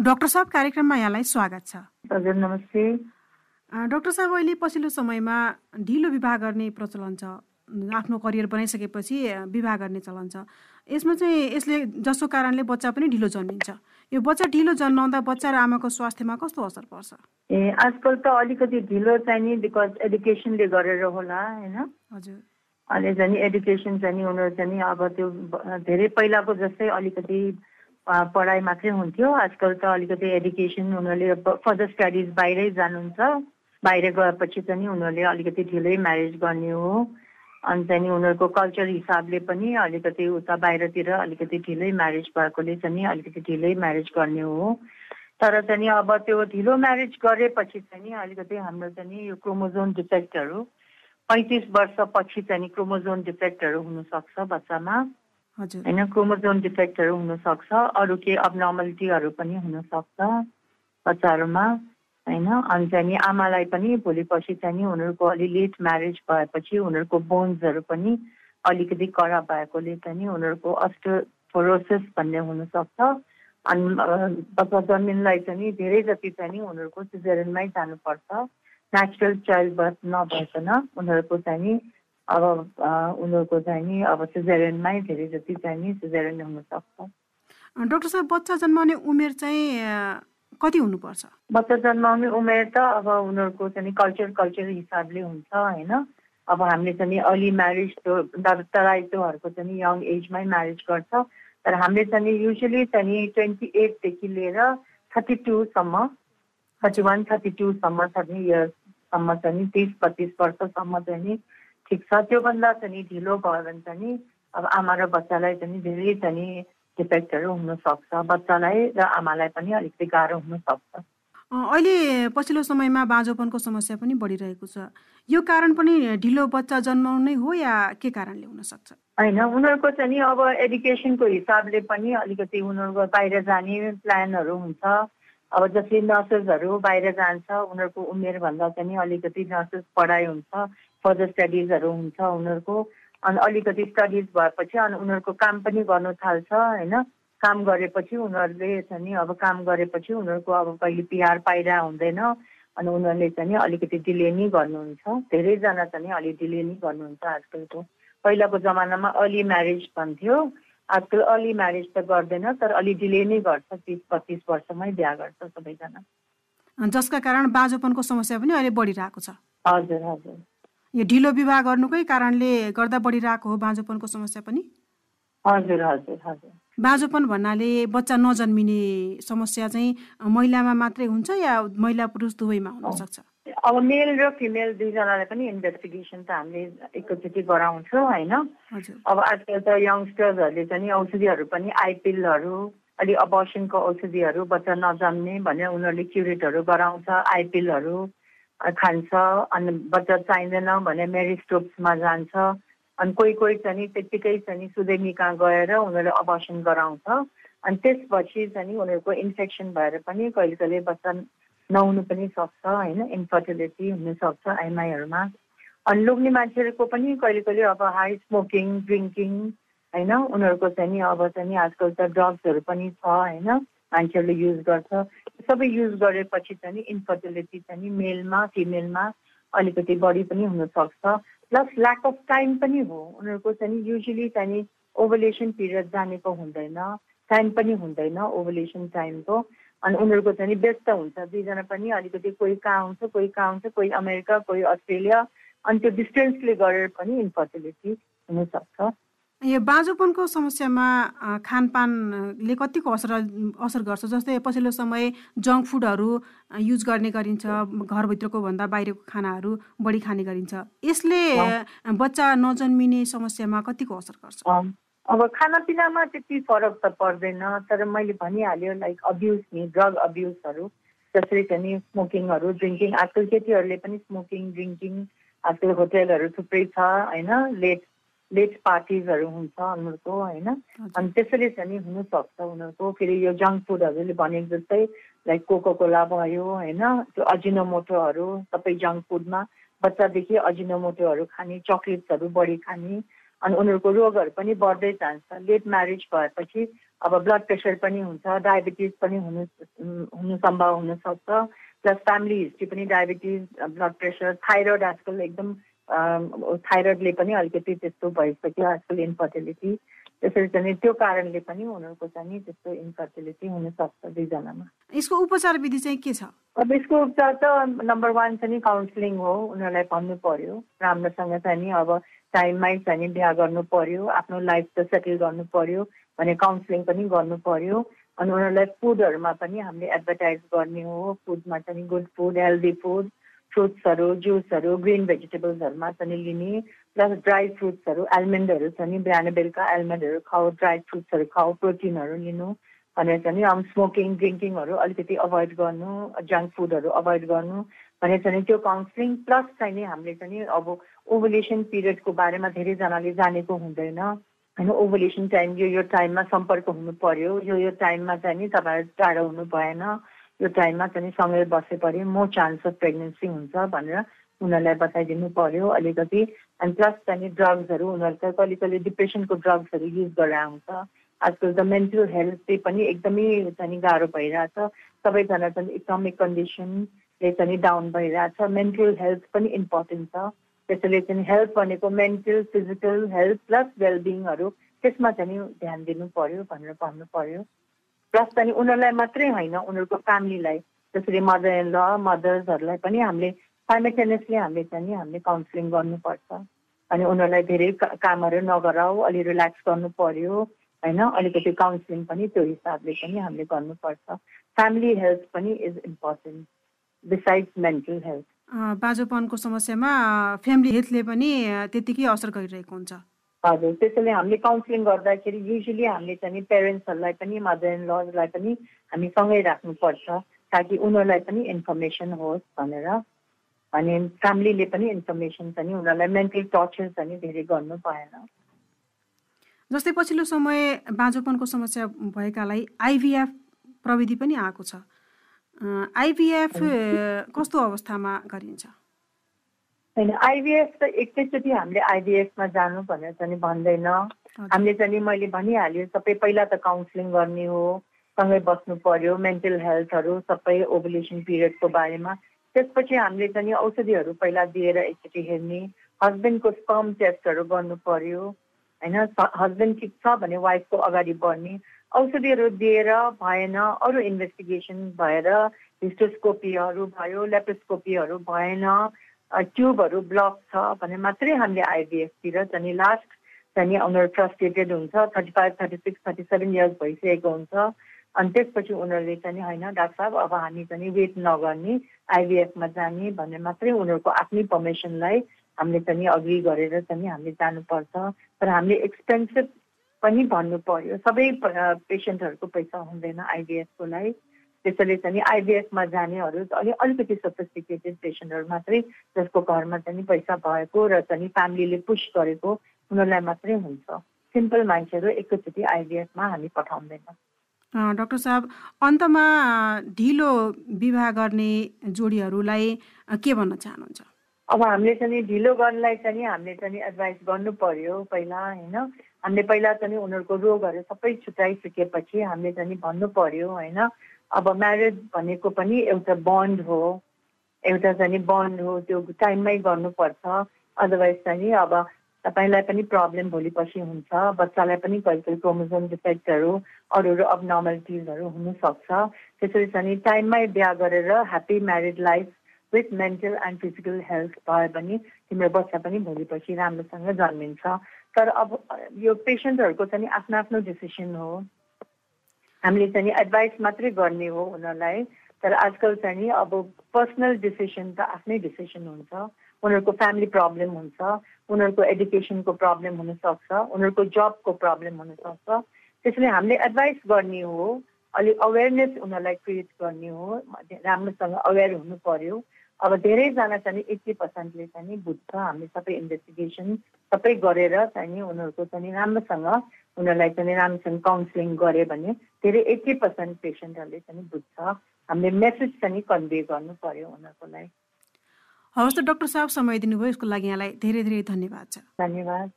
Doctor साहब कार्यक्रममा यहाँलाई स्वागत छ। हजुर नमस्ते। डाक्टर साहब अहिले पछिल्लो समयमा ढिलो विवाह गर्ने प्रचलन छ। आफ्नो करियर बनाइसकेपछि विवाह गर्ने चलन छ। यसमा चाहिँ यसले जसको कारणले बच्चा पनि ढिलो जन्मिन्छ। यो बच्चा ढिलो जन्माउँदा बच्चा र आमाको स्वास्थ्यमा कस्तो असर पर्छ? ए आजकल त अलिकति ढिलो चाहिँ नि बिकज एडुकेसनले गरेर होला होइन? हजुर। अहिले चाहिँ नि एडुकेसन चाहिँ उनीहरू चाहिँ अब त्यो धेरै पहिलाको जस्तै अलिकति पढाइ मात्रै हुन्थ्यो। आजकल त अलिकति एडुकेसन उनीहरूले फर्दर स्टडिज बाहिरै जानुहुन्छ। बाहिर गएपछि चाहिँ उनीहरूले अलिकति ढिलै म्यारेज गर्ने हो। अनि चाहिँ उनीहरूको कल्चर हिसाबले पनि अलिकति उता बाहिरतिर अलिकति ढिलै म्यारेज भएकोले चाहिँ अलिकति ढिलै म्यारेज गर्ने हो। तर चाहिँ अब त्यो ढिलो म्यारेज गरेपछि चाहिँ अलिकति हाम्रो चाहिँ यो क्रोमोजोन डिफेक्टहरू पैँतिस वर्षपछि चाहिँ क्रोमोजोन डिफेक्टहरू हुनसक्छ बच्चामा। होइन क्रोमोजोन डिफेक्टहरू हुनसक्छ अरू केही अबनर्मलिटीहरू पनि हुनसक्छ बच्चाहरूमा होइन। अनि चाहिँ आमालाई पनि भोलि पर्सि चाहिँ नि उनीहरूको अलि लेट म्यारेज भएपछि उनीहरूको बोन्सहरू पनि अलिकति कडा भएकोले चाहिँ उनीहरूको अस्टोफोरोसिस भन्ने हुनसक्छ। अनि बच्चा जन्मिनलाई चाहिँ धेरै जति चाहिँ नि उनीहरूको सिजरेनमै जानुपर्छ। नेचुरल चाइल्ड बर्थ नभएकन उनीहरूको चाहिँ अब उनीहरूको चाहिँ नि अब सिजेरियनमै धेरै जति चाहिँ नि सिजेरियन हुनसक्छ। डक्टर साहब बच्चा जन्माउने उमेर चाहिँ कति हुनुपर्छ? बच्चा जन्माउने उमेर त अब उनीहरूको चाहिँ कल्चर कल्चर हिसाबले हुन्छ होइन? अब हामीले चाहिँ अर्ली म्यारेज तराइतोहरूको चाहिँ यङ एजमै म्यारेज गर्छ। तर हामीले चाहिँ युजली चाहिँ ट्वेन्टी एटदेखि लिएर थर्टी टूसम्म थर्टी वान थर्टी टूसम्म चाहिँ इयर्ससम्म चाहिँ तिस पच्चिस वर्षसम्म चाहिँ ठिक छ। त्योभन्दा चाहिँ ढिलो भयो भने चाहिँ अब आमा र बच्चालाई चाहिँ धेरै चाहिँ डिफेक्टहरू हुनसक्छ। बच्चालाई र आमालाई पनि अलिकति गाह्रो हुनसक्छ। अहिले पछिल्लो समयमा बाँझोपनको समस्या पनि बढिरहेको छ। यो कारण पनि ढिलो बच्चा जन्माउनु हो या के कारणले हुनसक्छ? होइन उनीहरूको चाहिँ नि अब एडुकेसनको हिसाबले पनि अलिकति उनीहरूको बाहिर जाने प्लानहरू हुन्छ। अब जसले नर्सेसहरू बाहिर जान्छ उनीहरूको उमेरभन्दा चाहिँ अलिकति नर्सेस पढाइ हुन्छ। फर्दर स्टडिजहरू हुन्छ उनीहरूको। अनि अलिकति स्टडिज भएपछि अनि उनीहरूको काम पनि गर्नु थाल्छ होइन? काम गरेपछि उनीहरूले चाहिँ नि अब काम गरेपछि उनीहरूको अब कहिले पिआर पाइरह हुँदैन। अनि उनीहरूले चाहिँ अलिकति डिले नै गर्नुहुन्छ। धेरैजना चाहिँ अलिक डिले नै गर्नुहुन्छ आजकलको। पहिलाको जमानामा अर्ली म्यारेज भन्थ्यो। आजकल अर्ली म्यारेज त गर्दैन तर अलि डिले नै गर्छ। तिस पच्चिस वर्षमै बिहा गर्छ सबैजना। जसका कारण बाँझोपनको समस्या पनि अहिले बढिरहेको छ। हजुर हजुर। यो ढिलो विवाह गर्नुकै कारणले गर्दा बढिरहेको हो बाँझोपनको समस्या पनि? हजुर हजुर हजुर। बाँझोपन भन्नाले बच्चा नजन्मिने समस्या चाहिँ महिलामा मात्रै हुन्छ या महिला पुरुष दुवैमा हुन सक्छ? अब मेल र फिमेल दुईजनालाई पनि इन्भेस्टिगेसन त हामीले एकैचोटि गराउँछौँ होइन? अब आजकल त यङ्स्टर्सहरूले चाहिँ औषधिहरू पनि आइपिलहरू अलिक अबर्सनको औषधिहरू बच्चा नजन्ने भनेर उनीहरूले क्युरेटहरू गराउँछ आइपिलहरू खान्छ अनि बच्चा चाहिँदैन भने मेरिस्टोप्समा जान्छ। अनि कोही कोही चाहिँ त्यत्तिकै चाहिँ सुदेमी कहाँ गएर उनीहरूले अबर्सन गराउँछ। अनि त्यसपछि चाहिँ उनीहरूको इन्फेक्सन भएर पनि कहिले कहिले बच्चा नहुनु पनि सक्छ होइन? इन्फर्टिलिटी हुनसक्छ आइमाईहरूमा। अनि लोग्ने मान्छेहरूको पनि कहिले कहिले अब हाई स्मोकिङ ड्रिङ्किङ होइन? उनीहरूको चाहिँ नि अब चाहिँ आजकल त ड्रग्सहरू पनि छ होइन? मान्छेहरूले युज गर्छ। सबै युज गरेपछि चाहिँ इन्फर्टिलिटी चाहिँ मेलमा फिमेलमा अलिकति बढी पनि हुनसक्छ। प्लस ल्याक अफ टाइम पनि हो। उनीहरूको चाहिँ युजली चाहिँ ओभलेसन पिरियड जानेको हुँदैन। टाइम पनि हुँदैन ओभलेसन टाइमको अनि उनीहरूको चाहिँ व्यस्त हुन्छ। दुईजना पनि अलिकति कोही कहाँ हुन्छ कोही कहाँ हुन्छ कोही अमेरिका कोही अस्ट्रेलिया। अनि त्यो डिस्टेन्सले गरेर पनि इन्फर्टिलिटी हुनसक्छ। यो बाँझोपनको समस्यामा खानपानले कतिको असर असर गर्छ? जस्तै पछिल्लो समय जङ्क फुडहरू युज गर्ने गरिन्छ घरभित्रको भन्दा बाहिरको खानाहरू बढी खाने गरिन्छ। यसले बच्चा नजन्मिने समस्यामा कतिको असर गर्छ? अब खानापिनामा त्यति फरक त पर्दैन तर मैले भनिहाल्यो लाइक अब्युज नि ड्रग अब्युजहरू जसरी चाहिँ स्मोकिङहरू ड्रिङ्किङ आजकल केटीहरूले पनि स्मोकिङ ड्रिङ्किङ आजकल होटेलहरू थुप्रै छ होइन? लेट लेट पार्टिजहरू हुन्छ उनीहरूको होइन? अनि त्यसरी चाहिँ हुनसक्छ उनीहरूको। फेरि यो जङ्क फुडहरूले भनेको जस्तै लाइक कोको कोला भयो होइन? त्यो अजिनोमोटोहरू सबै जङ्क फुडमा बच्चादेखि अजिनोमोटोहरू खाने चक्लेट्सहरू बढी खाने। अनि उनीहरूको रोगहरू पनि बढ्दै जान्छ। लेट म्यारेज भएपछि अब ब्लड प्रेसर पनि हुन्छ डायबिटिज पनि हुनु हुनु सम्भव हुनसक्छ। प्लस फ्यामिली हिस्ट्री पनि डायबिटिज ब्लड प्रेसर थाइरोइड आजकल एकदम थाइरोइडले पनि अलिकति त्यस्तो भइसक्यो आजकल इन्फर्टिलिटी त्यसरी चाहिँ त्यो कारणले पनि उनीहरूको चाहिँ त्यस्तो इन्फर्टिलिटी हुनसक्छ दुईजनामा। यसको उपचार विधि चाहिँ के छ? अब यसको उपचार त नम्बर वान चाहिँ काउन्सिलिङ हो उनीहरूलाई भन्नु पर्यो। राम्रोसँग चाहिँ नि अब टाइममै चाहिँ बिहा गर्नु पर्यो आफ्नो लाइफ त सेटल गर्नु पर्यो भने काउन्सिलिङ पनि गर्नु पर्यो। अनि उनीहरूलाई फुडहरूमा पनि हामीले एडभर्टाइज गर्ने हो फुडमा चाहिँ गुड फुड हेल्दी फुड फ्रुट्सहरू जुसहरू ग्रिन भेजिटेबल्सहरूमा पनि लिने प्लस ड्राई फ्रुट्सहरू एलमन्डहरू छ नि बिहान बेलुका एलमन्डहरू खाऊ ड्राई फ्रुट्सहरू खाऊ प्रोटिनहरू लिनु भनेर चाहिँ अब स्मोकिङ ड्रिङ्किङहरू अलिकति अभोइड गर्नु जङ्क फुडहरू अभोइड गर्नु भनेर चाहिँ त्यो काउन्सिलिङ प्लस चाहिँ नि हामीले चाहिँ अब ओभुलेसन पिरियडको बारेमा धेरैजनाले जानेको हुँदैन। होइन ओभुलेसन टाइम यो यो टाइममा सम्पर्क हुनु पर्यो यो यो टाइममा चाहिँ नि तपाईँहरू टाढो हुनु भएन। यो टाइममा चाहिँ सँगै बसे पऱ्यो। म चान्स अफ प्रेग्नेन्सी हुन्छ भनेर उनीहरूलाई बताइदिनु पर्यो अलिकति अनि प्लस चाहिँ ड्रग्सहरू उनीहरू त कहिले कहिले डिप्रेसनको ड्रग्सहरू युज गरेर आउँछ। आजकल त मेन्टल हेल्थ चाहिँ पनि एकदमै चाहिँ गाह्रो भइरहेछ। सबैजना चाहिँ इकोनोमिक कन्डिसनले चाहिँ डाउन भइरहेछ। मेन्टल हेल्थ पनि इम्पोर्टेन्ट छ। त्यसैले चाहिँ हेल्थ भनेको मेन्टल फिजिकल हेल्थ प्लस वेलबिङहरू त्यसमा चाहिँ ध्यान दिनु पर्यो भनेर भन्नु पर्यो प्लस चाहिँ उनीहरूलाई मात्रै होइन उनीहरूको फ्यामिलीलाई जसरी मदर इन ल मदर्सहरूलाई पनि हामीले साइमेटेनियसली हामीले चाहिँ हामीले काउन्सिलिङ गर्नुपर्छ। अनि उनीहरूलाई धेरै कामहरू नगराउ अलि रिल्याक्स गर्नु पर्यो होइन? अलिकति काउन्सिलिङ पनि त्यो हिसाबले पनि हामीले गर्नुपर्छ। फ्यामिली हेल्थ पनि is important besides mental health बाजोपनको समस्यामा फ्यामिली हेल्थले पनि त्यतिकै असर गरिरहेको हुन्छ। हजुर त्यसैले हामीले काउन्सिलिङ गर्दाखेरि युजली हामीले चाहिँ पेरेन्ट्सहरूलाई पनि मदर इन लजलाई पनि हामी सँगै राख्नुपर्छ ताकि उनीहरूलाई पनि इन्फर्मेसन होस् भनेर। अनि फ्यामिलीले पनि इन्फर्मेसन चाहिँ उनीहरूलाई मेन्टल टर्चर चाहिँ धेरै गर्नु पाएन जस्तै पछिल्लो समय बाँझोपनको समस्या भएकालाई आइभीएफ प्रविधि पनि आएको छ। आइभीएफ कस्तो अवस्थामा गरिन्छ? होइन आइबिएफ त एकैचोटि हामीले आइबिएफमा जानु भनेर चाहिँ भन्दैन। हामीले चाहिँ मैले भनिहाल्यो सबै पहिला त काउन्सिलिङ गर्ने हो सँगै बस्नु पर्यो मेन्टल हेल्थहरू सबै ओभुलेसन पिरियडको बारेमा। त्यसपछि हामीले चाहिँ औषधिहरू पहिला दिएर एकचोटि हेर्ने हस्बेन्डको स्पर्म टेस्टहरू गर्नु पर्यो होइन हस्बेन्ड ठिक छ भने वाइफको अगाडि बढ्ने औषधिहरू दिएर भएन अरू इन्भेस्टिगेसन भएर हिस्टोस्कोपीहरू भयो लेप्रोस्कोपीहरू भएन ट्युबहरू ब्लक छ भने मात्रै हामीले आइबिएफतिर चाहिँ लास्ट चाहिँ उनीहरू फ्रस्ट्रेटेड हुन्छ thirty five thirty six thirty seven years भइसकेको हुन्छ। अनि त्यसपछि उनीहरूले चाहिँ होइन डाक्टर साहब अब हामी चाहिँ वेट नगर्ने आइबिएफमा जाने भन्ने मात्रै उनीहरूको आफ्नै पर्मिसनलाई हामीले चाहिँ अग्री गरेर चाहिँ हामीले जानुपर्छ। तर हामीले एक्सपेन्सिभ पनि भन्नु पर्यो। सबै पेसेन्टहरूको पैसा हुँदैन आइबिएफको लागि। त्यसैले चाहिँ आइबिएफमा जानेहरू अलि अलिकति सफिस्टिकेटेड पेसेन्टहरू मात्रै जसको घरमा चाहिँ पैसा भएको र चाहिँ फ्यामिलीले पुस गरेको उनीहरूलाई मात्रै हुन्छ। सिम्पल मान्छेहरू एकैचोटि आइबिएफमा हामी पठाउँदैन। डाक्टर साहब अन्तमा ढिलो विवाह गर्ने जोडीहरूलाई के भन्न चाहनुहुन्छ? अब हामीले चाहिँ ढिलो गर्नलाई चाहिँ हामीले चाहिँ एडभाइस गर्नु पर्यो पहिला होइन? हामीले पहिला चाहिँ उनीहरूको रोगहरू सबै छुट्याइसकेपछि हामीले चाहिँ भन्नु पर्यो होइन? अब म्यारेज भनेको पनि एउटा बन्ड हो। एउटा चाहिँ बन्ड हो त्यो टाइममै गर्नुपर्छ। अदरवाइज चाहिँ अब तपाईँलाई पनि प्रब्लम भोलि पछि हुन्छ। बच्चालाई पनि कहिले कहिले क्रोमोजोम डिफेक्टहरू अरू अरू अबनर्मलिटिजहरू हुनसक्छ। त्यसरी चाहिँ टाइममै बिहा गरेर happy married life with mental and physical health भयो भने तिम्रो बच्चा पनि भोलि पछि राम्रोसँग जन्मिन्छ। तर अब यो पेसेन्टहरूको चाहिँ आफ्नो आफ्नो डिसिसन हो। हामीले चाहिँ एडभाइस मात्रै गर्ने हो उनीहरूलाई। तर आजकल चाहिँ अब पर्सनल डिसिसन त आफ्नै डिसिसन हुन्छ। उनीहरूको फ्यामिली प्रब्लम हुन्छ। उनीहरूको एडुकेसनको प्रब्लम हुनसक्छ। उनीहरूको जबको प्रब्लम हुनसक्छ। त्यसैले हामीले एडभाइस गर्ने हो। अलिक अवेरनेस उनीहरूलाई क्रिएट गर्ने हो। राम्रोसँग अवेर हुनु पर्यो। अब धेरैजना चाहिँ एट्टी पर्सेन्टले चाहिँ बुझ्छ। हामी सबै इन्भेस्टिगेसन सबै गरेर चाहिँ उनीहरूको चाहिँ राम्रोसँग उनीहरूलाई चाहिँ राम्रोसँग काउन्सिलिङ गऱ्यो भने धेरै एट्टी पर्सेन्ट पेसेन्टहरूले चाहिँ बुझ्छ। हामीले मेसेज चाहिँ कन्भे गर्नु पर्यो उनीहरूको लागि हवस् त डक्टर साहब समय दिनुभयो। यसको लागि यहाँलाई धेरै धेरै धन्यवाद छ। धन्यवाद।